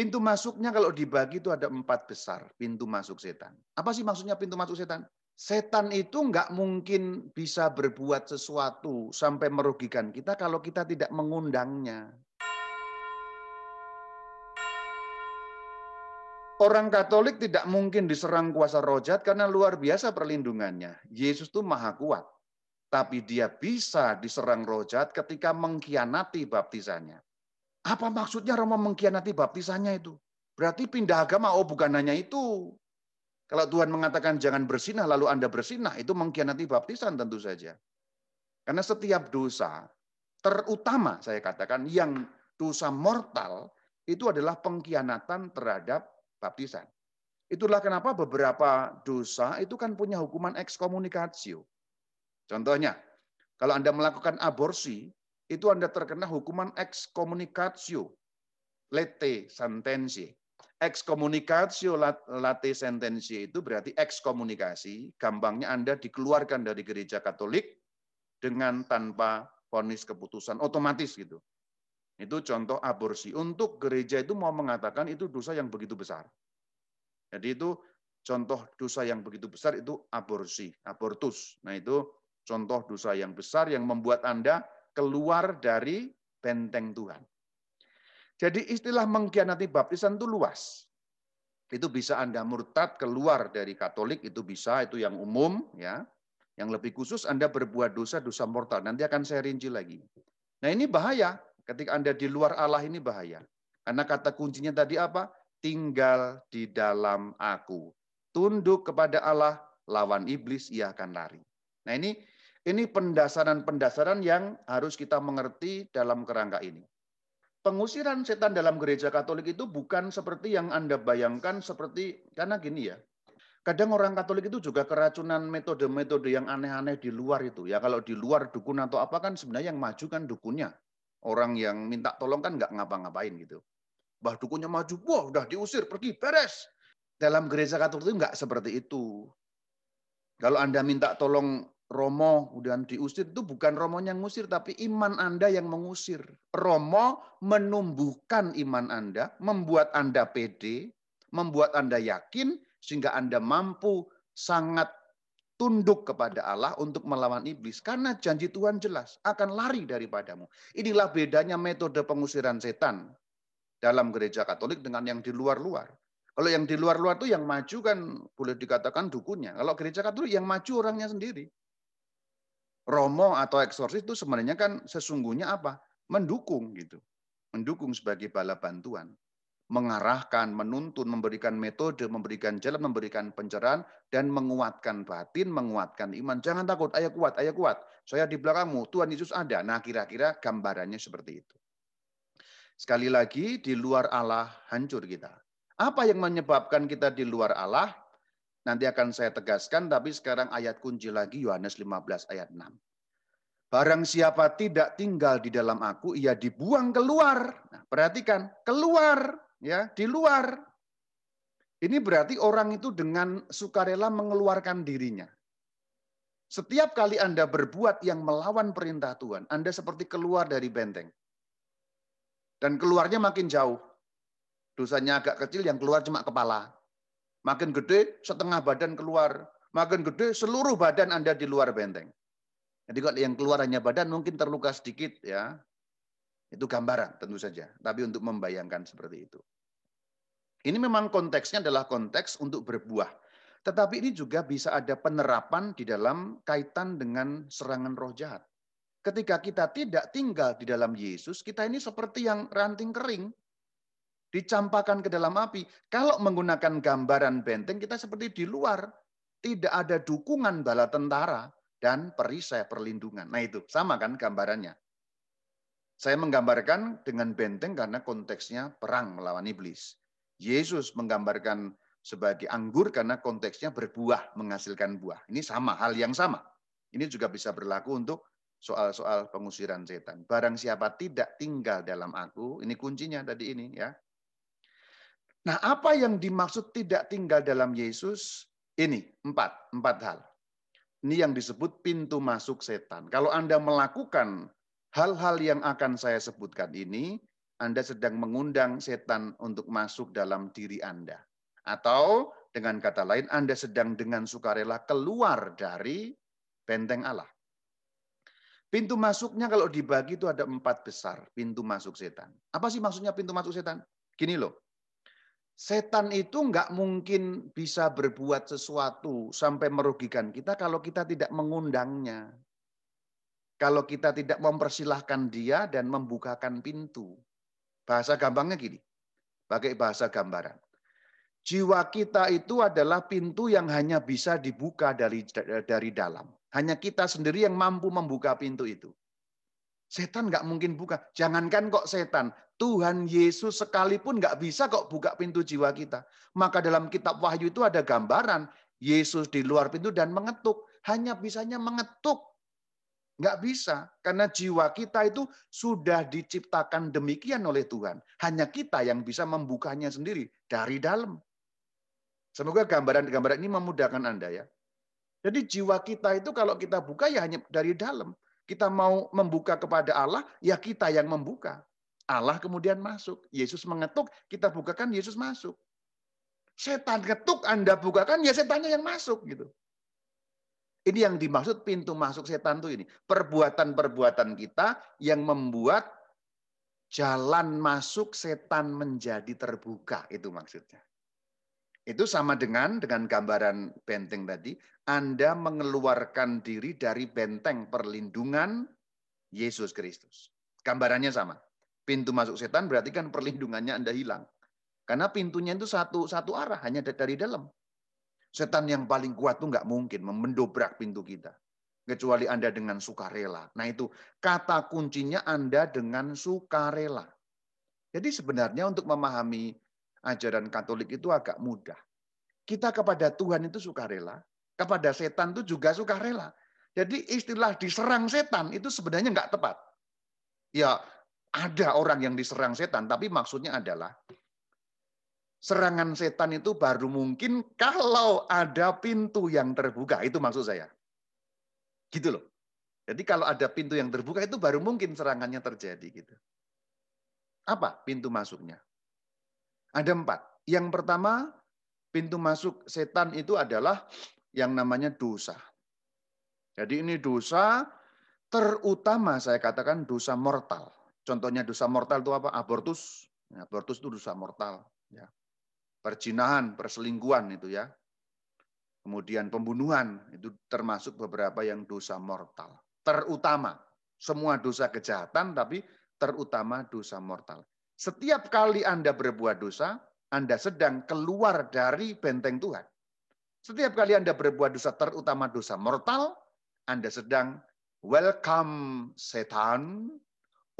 Pintu masuknya kalau dibagi itu ada empat besar pintu masuk setan. Apa sih maksudnya pintu masuk setan? Setan itu nggak mungkin bisa berbuat sesuatu sampai merugikan kita kalau kita tidak mengundangnya. Orang Katolik tidak mungkin diserang kuasa roh jahat karena luar biasa perlindungannya. Yesus itu maha kuat. Tapi dia bisa diserang roh jahat ketika mengkhianati baptisannya. Apa maksudnya Romo mengkhianati baptisannya itu? Berarti pindah agama, oh bukan hanya itu. Kalau Tuhan mengatakan jangan bersinah lalu Anda bersinah, itu mengkhianati baptisan tentu saja. Karena setiap dosa, terutama saya katakan yang dosa mortal, itu adalah pengkhianatan terhadap baptisan. Itulah kenapa beberapa dosa itu kan punya hukuman ekskomunikasio. Contohnya, kalau Anda melakukan aborsi, itu Anda terkena hukuman ekskomunikasio, lete sentensi. Ekskomunikasio late sentensi itu berarti ekskomunikasi, gampangnya Anda dikeluarkan dari gereja Katolik dengan tanpa vonis keputusan otomatis gitu. Itu contoh aborsi. Untuk gereja itu mau mengatakan itu dosa yang begitu besar. Jadi itu contoh dosa yang begitu besar itu aborsi, abortus. Nah itu contoh dosa yang besar yang membuat Anda keluar dari benteng Tuhan. Jadi istilah mengkhianati baptisan itu luas. Itu bisa Anda murtad keluar dari Katolik, itu bisa, itu yang umum. ya. Yang lebih khusus Anda berbuat dosa, dosa mortal. Nanti akan saya rinci lagi. Nah ini bahaya. Ketika Anda di luar Allah ini bahaya. Karena kata kuncinya tadi apa? Tinggal di dalam aku. Tunduk kepada Allah, lawan iblis, ia akan lari. Nah ini ini pendasaran-pendasaran yang harus kita mengerti dalam kerangka ini. Pengusiran setan dalam gereja Katolik itu bukan seperti yang Anda bayangkan seperti karena gini ya. Kadang orang Katolik itu juga keracunan metode-metode yang aneh-aneh di luar itu. Ya kalau di luar dukun atau apa kan sebenarnya yang maju kan dukunnya. Orang yang minta tolong kan nggak ngapa-ngapain gitu. Bah dukunnya maju, wah udah diusir, pergi, beres. Dalam gereja katolik itu nggak seperti itu. Kalau Anda minta tolong Romo dan diusir itu bukan Romo yang ngusir, tapi iman Anda yang mengusir. Romo menumbuhkan iman Anda, membuat Anda pede, membuat Anda yakin, sehingga Anda mampu sangat tunduk kepada Allah untuk melawan iblis. Karena janji Tuhan jelas, akan lari daripadamu. Inilah bedanya metode pengusiran setan dalam gereja katolik dengan yang di luar-luar. Kalau yang di luar-luar itu yang maju kan boleh dikatakan dukunnya. Kalau gereja katolik yang maju orangnya sendiri. Romo atau eksorsis itu sebenarnya kan sesungguhnya apa? Mendukung gitu. Mendukung sebagai bala bantuan mengarahkan, menuntun, memberikan metode, memberikan jalan, memberikan pencerahan, dan menguatkan batin, menguatkan iman. Jangan takut, ayo kuat, ayo kuat. Saya di belakangmu, Tuhan Yesus ada. Nah kira-kira gambarannya seperti itu. Sekali lagi, di luar Allah hancur kita. Apa yang menyebabkan kita di luar Allah? Nanti akan saya tegaskan, tapi sekarang ayat kunci lagi Yohanes 15 ayat 6. Barang siapa tidak tinggal di dalam aku, ia dibuang keluar. Nah, perhatikan, keluar ya di luar. Ini berarti orang itu dengan sukarela mengeluarkan dirinya. Setiap kali Anda berbuat yang melawan perintah Tuhan, Anda seperti keluar dari benteng. Dan keluarnya makin jauh. Dosanya agak kecil, yang keluar cuma kepala. Makin gede, setengah badan keluar. Makin gede, seluruh badan Anda di luar benteng. Jadi kalau yang keluar hanya badan mungkin terluka sedikit ya. Itu gambaran tentu saja. Tapi untuk membayangkan seperti itu. Ini memang konteksnya adalah konteks untuk berbuah. Tetapi ini juga bisa ada penerapan di dalam kaitan dengan serangan roh jahat. Ketika kita tidak tinggal di dalam Yesus, kita ini seperti yang ranting kering. Dicampakkan ke dalam api. Kalau menggunakan gambaran benteng, kita seperti di luar. Tidak ada dukungan bala tentara dan perisai perlindungan. Nah itu, sama kan gambarannya. Saya menggambarkan dengan benteng karena konteksnya perang melawan iblis. Yesus menggambarkan sebagai anggur karena konteksnya berbuah, menghasilkan buah. Ini sama, hal yang sama. Ini juga bisa berlaku untuk soal-soal pengusiran setan. Barang siapa tidak tinggal dalam aku, ini kuncinya tadi ini ya. Nah, apa yang dimaksud tidak tinggal dalam Yesus? Ini empat, empat hal. Ini yang disebut pintu masuk setan. Kalau Anda melakukan hal-hal yang akan saya sebutkan ini, Anda sedang mengundang setan untuk masuk dalam diri Anda. Atau dengan kata lain, Anda sedang dengan sukarela keluar dari benteng Allah. Pintu masuknya kalau dibagi itu ada empat besar pintu masuk setan. Apa sih maksudnya pintu masuk setan? Gini loh, setan itu nggak mungkin bisa berbuat sesuatu sampai merugikan kita kalau kita tidak mengundangnya. Kalau kita tidak mempersilahkan dia dan membukakan pintu. Bahasa gampangnya gini, pakai bahasa gambaran. Jiwa kita itu adalah pintu yang hanya bisa dibuka dari dari dalam. Hanya kita sendiri yang mampu membuka pintu itu. Setan nggak mungkin buka. Jangankan kok setan, Tuhan Yesus sekalipun nggak bisa kok buka pintu jiwa kita. Maka dalam kitab Wahyu itu ada gambaran Yesus di luar pintu dan mengetuk. Hanya bisanya mengetuk. Nggak bisa. Karena jiwa kita itu sudah diciptakan demikian oleh Tuhan. Hanya kita yang bisa membukanya sendiri dari dalam. Semoga gambaran-gambaran ini memudahkan Anda ya. Jadi jiwa kita itu kalau kita buka ya hanya dari dalam. Kita mau membuka kepada Allah, ya kita yang membuka. Allah kemudian masuk. Yesus mengetuk, kita bukakan, Yesus masuk. Setan ketuk, Anda bukakan, ya setannya yang masuk. gitu. Ini yang dimaksud pintu masuk setan itu ini. Perbuatan-perbuatan kita yang membuat jalan masuk setan menjadi terbuka. Itu maksudnya. Itu sama dengan dengan gambaran benteng tadi. Anda mengeluarkan diri dari benteng perlindungan Yesus Kristus. Gambarannya sama. Pintu masuk setan berarti kan perlindungannya Anda hilang. Karena pintunya itu satu satu arah, hanya dari dalam. Setan yang paling kuat itu nggak mungkin mendobrak pintu kita. Kecuali Anda dengan sukarela. Nah itu kata kuncinya Anda dengan sukarela. Jadi sebenarnya untuk memahami ajaran Katolik itu agak mudah. Kita kepada Tuhan itu sukarela, kepada setan itu juga sukarela. Jadi istilah diserang setan itu sebenarnya nggak tepat. Ya ada orang yang diserang setan, tapi maksudnya adalah serangan setan itu baru mungkin kalau ada pintu yang terbuka. Itu maksud saya. Gitu loh. Jadi kalau ada pintu yang terbuka itu baru mungkin serangannya terjadi gitu. Apa pintu masuknya? Ada empat. Yang pertama, pintu masuk setan itu adalah yang namanya dosa. Jadi ini dosa terutama saya katakan dosa mortal. Contohnya dosa mortal itu apa? Abortus. Ya, abortus itu dosa mortal. Ya. Perjinahan, perselingkuhan itu ya. Kemudian pembunuhan itu termasuk beberapa yang dosa mortal. Terutama semua dosa kejahatan tapi terutama dosa mortal. Setiap kali Anda berbuat dosa, Anda sedang keluar dari benteng Tuhan. Setiap kali Anda berbuat dosa, terutama dosa mortal, Anda sedang welcome setan.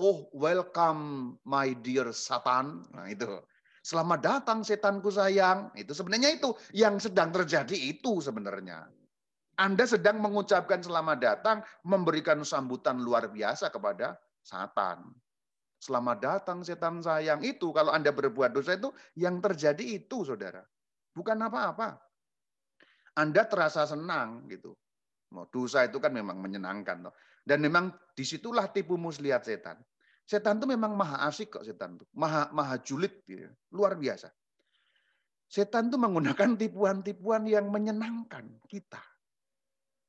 Oh, welcome my dear Satan. Nah, itu. Selamat datang setanku sayang. Itu sebenarnya itu yang sedang terjadi itu sebenarnya. Anda sedang mengucapkan selamat datang, memberikan sambutan luar biasa kepada Satan. Selamat datang setan sayang. Itu kalau Anda berbuat dosa itu yang terjadi itu saudara. Bukan apa-apa. Anda terasa senang gitu. Dosa itu kan memang menyenangkan. Dan memang di situlah tipu muslihat setan. Setan itu memang maha asik kok setan itu. Maha, maha julid. Gitu. Luar biasa. Setan itu menggunakan tipuan-tipuan yang menyenangkan kita.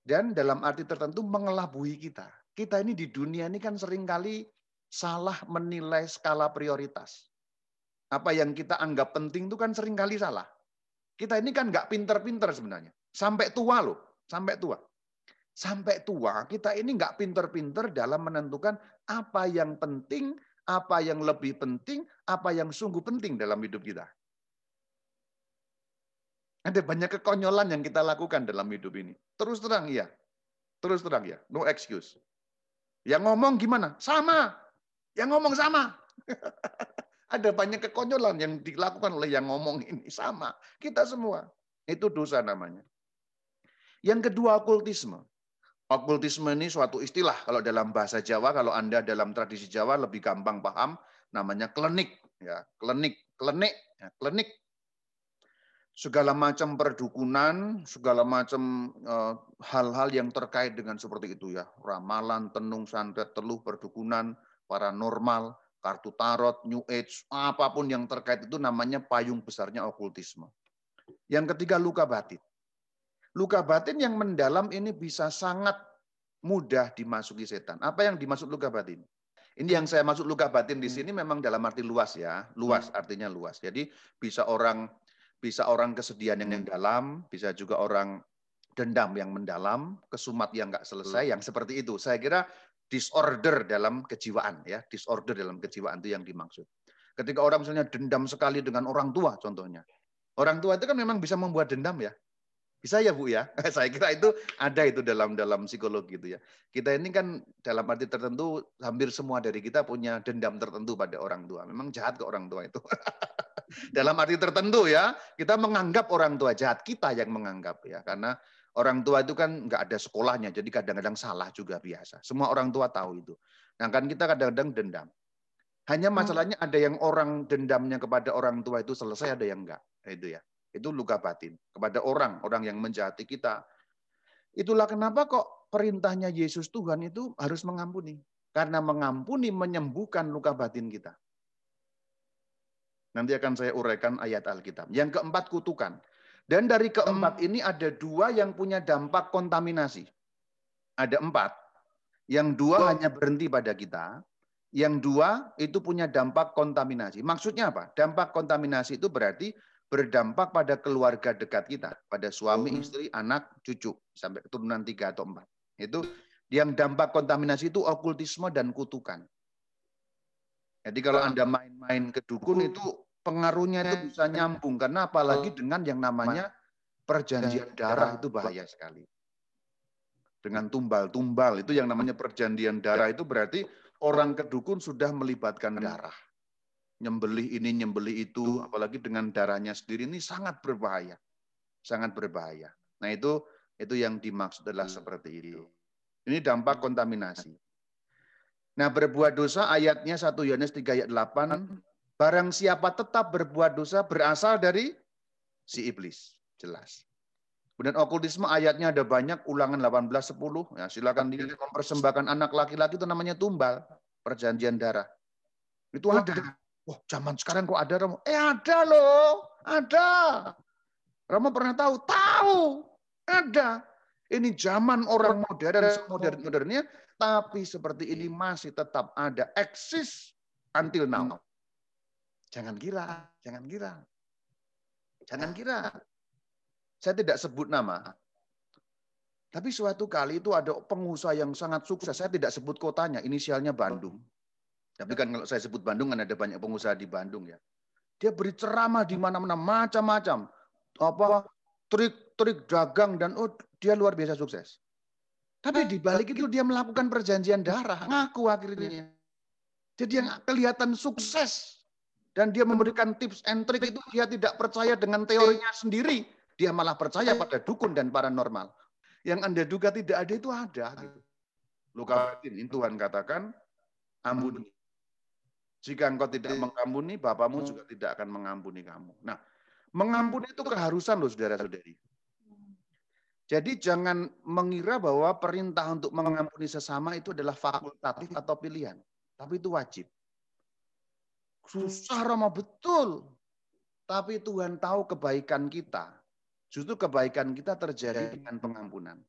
Dan dalam arti tertentu mengelabui kita. Kita ini di dunia ini kan sering kali salah menilai skala prioritas. Apa yang kita anggap penting itu kan sering kali salah. Kita ini kan nggak pinter-pinter sebenarnya. Sampai tua loh, sampai tua. Sampai tua kita ini nggak pinter-pinter dalam menentukan apa yang penting, apa yang lebih penting, apa yang sungguh penting dalam hidup kita. Ada banyak kekonyolan yang kita lakukan dalam hidup ini. Terus terang ya. Terus terang ya. No excuse. Yang ngomong gimana? Sama. Yang ngomong sama. Ada banyak kekonyolan yang dilakukan oleh yang ngomong ini. Sama. Kita semua. Itu dosa namanya. Yang kedua, okultisme. Okultisme ini suatu istilah. Kalau dalam bahasa Jawa, kalau Anda dalam tradisi Jawa lebih gampang paham, namanya klenik. Ya, klenik, klenik, ya, klenik. Segala macam perdukunan, segala macam eh, hal-hal yang terkait dengan seperti itu ya. Ramalan, tenung, santet, teluh, perdukunan, paranormal, kartu tarot, new age, apa pun yang terkait itu namanya payung besarnya okultisme. Yang ketiga luka batin. Luka batin yang mendalam ini bisa sangat mudah dimasuki setan. Apa yang dimaksud luka batin? Ini yang saya maksud luka batin di sini memang dalam arti luas ya, luas artinya luas. Jadi bisa orang bisa orang kesedihan yang, yang dalam, bisa juga orang dendam yang mendalam, kesumat yang nggak selesai, yang seperti itu. Saya kira disorder dalam kejiwaan ya, disorder dalam kejiwaan itu yang dimaksud. Ketika orang misalnya dendam sekali dengan orang tua contohnya. Orang tua itu kan memang bisa membuat dendam ya. Bisa ya Bu ya? Saya kira itu ada itu dalam dalam psikologi itu ya. Kita ini kan dalam arti tertentu hampir semua dari kita punya dendam tertentu pada orang tua. Memang jahat ke orang tua itu. dalam arti tertentu ya, kita menganggap orang tua jahat, kita yang menganggap ya. Karena Orang tua itu kan nggak ada sekolahnya, jadi kadang-kadang salah juga biasa. Semua orang tua tahu itu. Nah kan kita kadang-kadang dendam. Hanya hmm. masalahnya ada yang orang dendamnya kepada orang tua itu selesai, ada yang enggak. Itu ya. Itu luka batin. Kepada orang, orang yang menjahati kita. Itulah kenapa kok perintahnya Yesus Tuhan itu harus mengampuni. Karena mengampuni menyembuhkan luka batin kita. Nanti akan saya uraikan ayat Alkitab. Yang keempat kutukan. Dan dari keempat ini ada dua yang punya dampak kontaminasi. Ada empat. Yang dua hanya berhenti pada kita. Yang dua itu punya dampak kontaminasi. Maksudnya apa? Dampak kontaminasi itu berarti berdampak pada keluarga dekat kita. Pada suami, oh. istri, anak, cucu. Sampai keturunan tiga atau empat. Itu yang dampak kontaminasi itu okultisme dan kutukan. Jadi kalau Anda main-main ke dukun itu pengaruhnya itu bisa nyambung karena apalagi dengan yang namanya perjanjian darah itu bahaya sekali. Dengan tumbal-tumbal itu yang namanya perjanjian darah itu berarti orang kedukun sudah melibatkan darah. Nyembelih ini, nyembelih itu, apalagi dengan darahnya sendiri ini sangat berbahaya. Sangat berbahaya. Nah itu itu yang dimaksud adalah seperti itu. Ini dampak kontaminasi. Nah berbuat dosa ayatnya 1 Yohanes 3 ayat 8 Barang siapa tetap berbuat dosa berasal dari si iblis. Jelas. Kemudian okultisme ayatnya ada banyak, ulangan 18.10. Ya, silakan dilihat mempersembahkan anak laki-laki itu namanya tumbal. Perjanjian darah. Itu ada. Wah, zaman sekarang kok ada Romo? Eh ada loh, ada. Romo pernah tahu? Tahu, ada. Ini zaman orang modern, modern-modernnya, tapi seperti ini masih tetap ada, eksis until now. Jangan kira, jangan kira. Jangan kira. Saya tidak sebut nama. Tapi suatu kali itu ada pengusaha yang sangat sukses. Saya tidak sebut kotanya, inisialnya Bandung. Tapi kan kalau saya sebut Bandung kan ada banyak pengusaha di Bandung ya. Dia beri ceramah di mana-mana macam-macam. Apa trik-trik dagang dan oh dia luar biasa sukses. Tapi di balik itu dia melakukan perjanjian darah, ngaku akhirnya. Jadi yang kelihatan sukses dan dia memberikan tips and trick itu dia tidak percaya dengan teorinya sendiri. Dia malah percaya pada dukun dan paranormal. Yang Anda duga tidak ada itu ada. Gitu. Luka batin, Tuhan katakan, ampuni. Jika engkau tidak mengampuni, Bapamu juga tidak akan mengampuni kamu. Nah, mengampuni itu keharusan loh saudara-saudari. Jadi jangan mengira bahwa perintah untuk mengampuni sesama itu adalah fakultatif atau pilihan. Tapi itu wajib. Susah Roma betul. Tapi Tuhan tahu kebaikan kita. Justru kebaikan kita terjadi dengan pengampunan.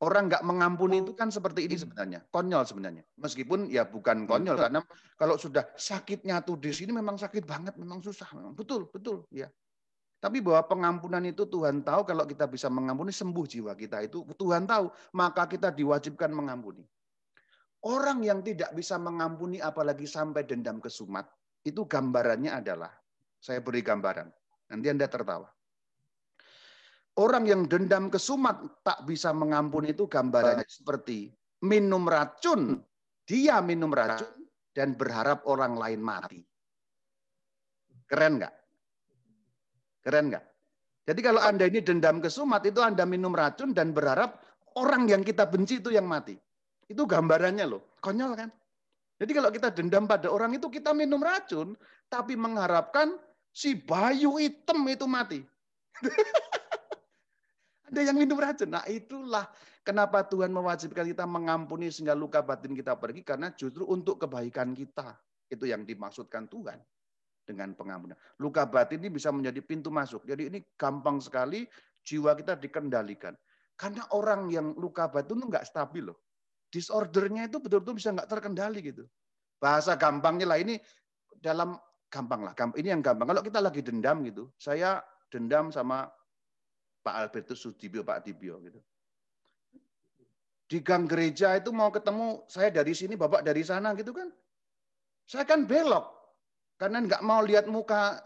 Orang nggak mengampuni itu kan seperti ini sebenarnya, konyol sebenarnya. Meskipun ya bukan konyol karena kalau sudah sakitnya tuh di sini memang sakit banget, memang susah, memang betul, betul, ya. Tapi bahwa pengampunan itu Tuhan tahu kalau kita bisa mengampuni sembuh jiwa kita itu Tuhan tahu, maka kita diwajibkan mengampuni. Orang yang tidak bisa mengampuni apalagi sampai dendam kesumat, itu gambarannya adalah, saya beri gambaran, nanti Anda tertawa. Orang yang dendam kesumat tak bisa mengampuni itu gambarannya seperti minum racun, dia minum racun dan berharap orang lain mati. Keren nggak? Keren nggak? Jadi kalau Anda ini dendam kesumat, itu Anda minum racun dan berharap orang yang kita benci itu yang mati. Itu gambarannya loh. Konyol kan? Jadi kalau kita dendam pada orang itu kita minum racun, tapi mengharapkan si bayu hitam itu mati. Ada yang minum racun. Nah itulah kenapa Tuhan mewajibkan kita mengampuni sehingga luka batin kita pergi karena justru untuk kebaikan kita. Itu yang dimaksudkan Tuhan dengan pengampunan. Luka batin ini bisa menjadi pintu masuk. Jadi ini gampang sekali jiwa kita dikendalikan. Karena orang yang luka batin itu nggak stabil loh. Disordernya itu betul-betul bisa nggak terkendali gitu. Bahasa gampangnya lah ini dalam gampang lah. Ini yang gampang. Kalau kita lagi dendam gitu, saya dendam sama Pak Albertus Sudibyo, Pak Dibyo gitu. Di gang gereja itu mau ketemu saya dari sini, Bapak dari sana gitu kan. Saya kan belok karena nggak mau lihat muka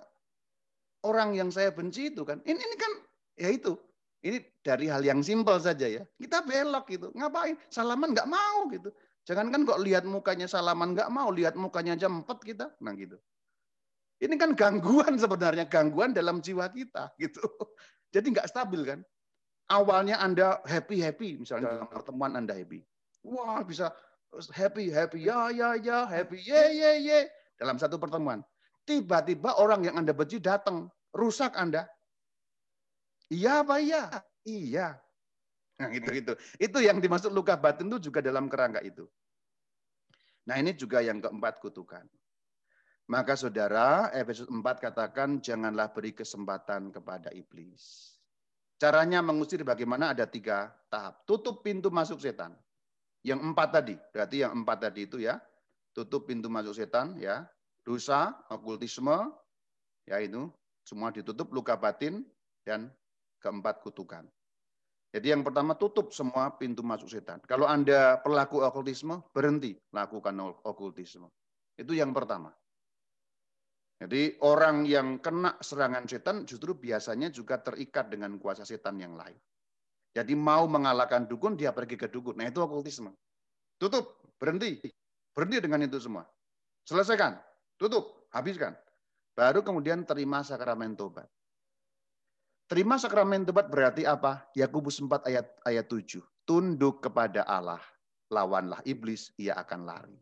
orang yang saya benci itu kan. Ini, ini kan ya itu. Ini dari hal yang simpel saja ya. Kita belok gitu. Ngapain? Salaman nggak mau gitu. Jangan kan kok lihat mukanya salaman nggak mau, lihat mukanya aja empat kita. Nah gitu. Ini kan gangguan sebenarnya, gangguan dalam jiwa kita gitu. Jadi nggak stabil kan. Awalnya Anda happy-happy, misalnya dalam pertemuan Anda happy. Wah bisa happy, happy, ya, ya, ya, happy, ye, ye, ye dalam satu pertemuan. Tiba-tiba orang yang Anda benci datang, rusak Anda. Iya apa iya? Iya. Nah, itu itu. Itu yang dimaksud luka batin itu juga dalam kerangka itu. Nah, ini juga yang keempat kutukan. Maka saudara, Efesus 4 katakan janganlah beri kesempatan kepada iblis. Caranya mengusir bagaimana ada tiga tahap. Tutup pintu masuk setan. Yang empat tadi, berarti yang empat tadi itu ya, tutup pintu masuk setan ya, dosa, okultisme, ya itu semua ditutup, luka batin dan keempat kutukan. Jadi yang pertama tutup semua pintu masuk setan. Kalau Anda pelaku okultisme, berhenti lakukan okultisme. Itu yang pertama. Jadi orang yang kena serangan setan justru biasanya juga terikat dengan kuasa setan yang lain. Jadi mau mengalahkan dukun, dia pergi ke dukun. Nah itu okultisme. Tutup, berhenti. Berhenti dengan itu semua. Selesaikan, tutup, habiskan. Baru kemudian terima sakramen tobat. Terima sakramen tobat berarti apa? Yakobus 4 ayat ayat 7. Tunduk kepada Allah, lawanlah iblis, ia akan lari.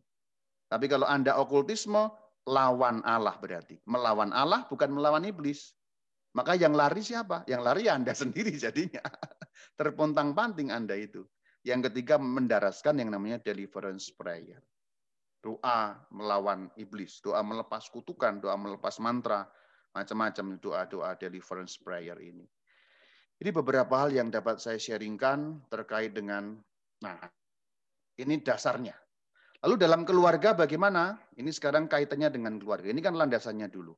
Tapi kalau Anda okultisme, lawan Allah berarti. Melawan Allah bukan melawan iblis. Maka yang lari siapa? Yang lari ya Anda sendiri jadinya. Terpontang-panting Anda itu. Yang ketiga mendaraskan yang namanya deliverance prayer doa melawan iblis, doa melepas kutukan, doa melepas mantra, macam-macam doa-doa deliverance prayer ini. Ini beberapa hal yang dapat saya sharingkan terkait dengan, nah ini dasarnya. Lalu dalam keluarga bagaimana? Ini sekarang kaitannya dengan keluarga. Ini kan landasannya dulu.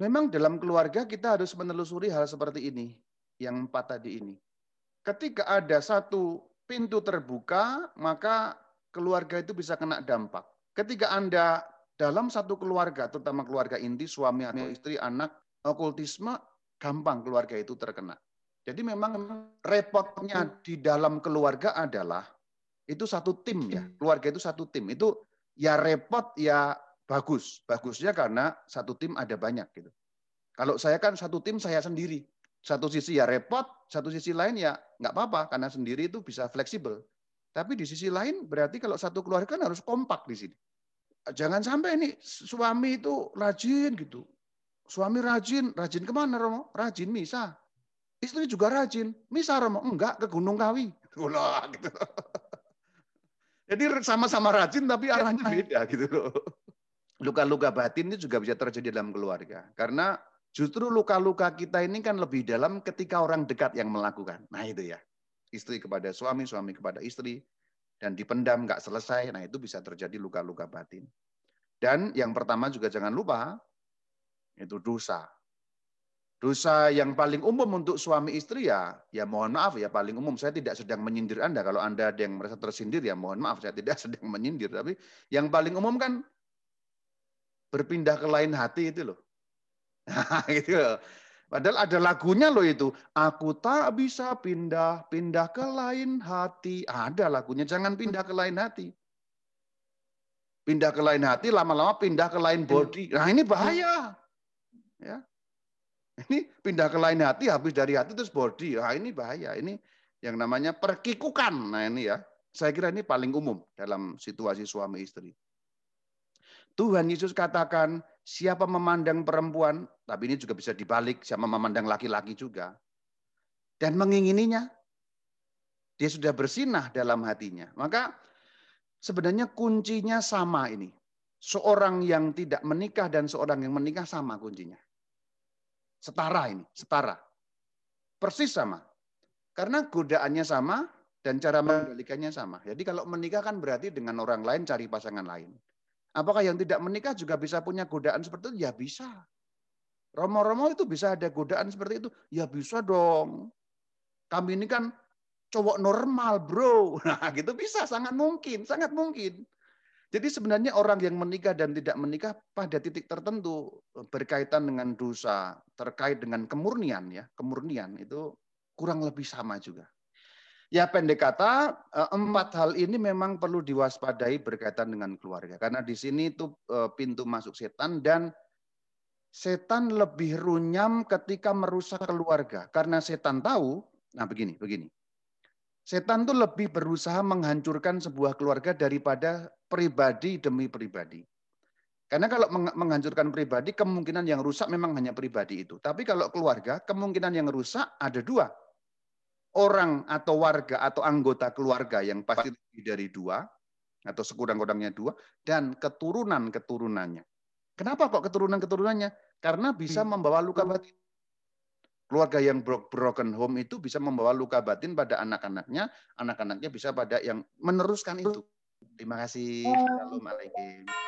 Memang dalam keluarga kita harus menelusuri hal seperti ini, yang empat tadi ini. Ketika ada satu pintu terbuka, maka keluarga itu bisa kena dampak. Ketika Anda dalam satu keluarga, terutama keluarga inti, suami atau istri, anak, okultisme, gampang keluarga itu terkena. Jadi memang repotnya di dalam keluarga adalah itu satu tim ya. Keluarga itu satu tim. Itu ya repot ya bagus. Bagusnya karena satu tim ada banyak gitu. Kalau saya kan satu tim saya sendiri. Satu sisi ya repot, satu sisi lain ya nggak apa-apa karena sendiri itu bisa fleksibel. Tapi di sisi lain berarti kalau satu keluarga kan harus kompak di sini. Jangan sampai ini suami itu rajin gitu. Suami rajin, rajin ke mana Romo? Rajin misa. Istri juga rajin. Misa Romo? Enggak, ke Gunung Kawi. gitu. Jadi sama-sama rajin tapi arahnya beda gitu loh. Luka-luka batin ini juga bisa terjadi dalam keluarga. Karena justru luka-luka kita ini kan lebih dalam ketika orang dekat yang melakukan. Nah itu ya istri kepada suami, suami kepada istri, dan dipendam nggak selesai, nah itu bisa terjadi luka-luka batin. Dan yang pertama juga jangan lupa, itu dosa. Dosa yang paling umum untuk suami istri ya, ya mohon maaf ya paling umum. Saya tidak sedang menyindir Anda. Kalau Anda ada yang merasa tersindir ya mohon maaf, saya tidak sedang menyindir. Tapi yang paling umum kan berpindah ke lain hati itu loh. Gitu loh. Padahal ada lagunya loh itu. Aku tak bisa pindah, pindah ke lain hati. Ada lagunya, jangan pindah ke lain hati. Pindah ke lain hati, lama-lama pindah ke lain body. Nah ini bahaya. Ya. Ini pindah ke lain hati, habis dari hati terus body. Nah ini bahaya. Ini yang namanya perkikukan. Nah ini ya. Saya kira ini paling umum dalam situasi suami istri. Tuhan Yesus katakan, siapa memandang perempuan, tapi ini juga bisa dibalik, siapa memandang laki-laki juga, dan mengingininya, dia sudah bersinah dalam hatinya. Maka sebenarnya kuncinya sama ini. seorang yang tidak menikah dan seorang yang menikah sama kuncinya. Setara ini, setara. Persis sama. Karena godaannya sama dan cara mengendalikannya sama. Jadi kalau menikah kan berarti dengan orang lain cari pasangan lain. Apakah yang tidak menikah juga bisa punya godaan seperti itu? Ya bisa. Romo-romo itu bisa ada godaan seperti itu? Ya bisa dong. Kami ini kan cowok normal, bro. Nah, gitu bisa, sangat mungkin, sangat mungkin. Jadi sebenarnya orang yang menikah dan tidak menikah pada titik tertentu berkaitan dengan dosa, terkait dengan kemurnian ya, kemurnian itu kurang lebih sama juga. Ya pendek kata eh, empat hal ini memang perlu diwaspadai berkaitan dengan keluarga. Karena di sini itu eh, pintu masuk setan dan setan lebih runyam ketika merusak keluarga. Karena setan tahu nah begini begini. Setan tuh lebih berusaha menghancurkan sebuah keluarga daripada pribadi demi pribadi karena kalau menghancurkan pribadi kemungkinan yang rusak memang hanya pribadi itu tapi kalau keluarga kemungkinan yang rusak ada dua orang atau warga atau anggota keluarga yang pasti lebih dari dua atau sekurang-kurangnya dua dan keturunan-keturunannya. Kenapa kok keturunan-keturunannya? Karena bisa hmm. membawa luka batin. Keluarga yang broken home itu bisa membawa luka batin pada anak-anaknya, anak-anaknya bisa pada yang meneruskan itu. Terima kasih. Assalamualaikum.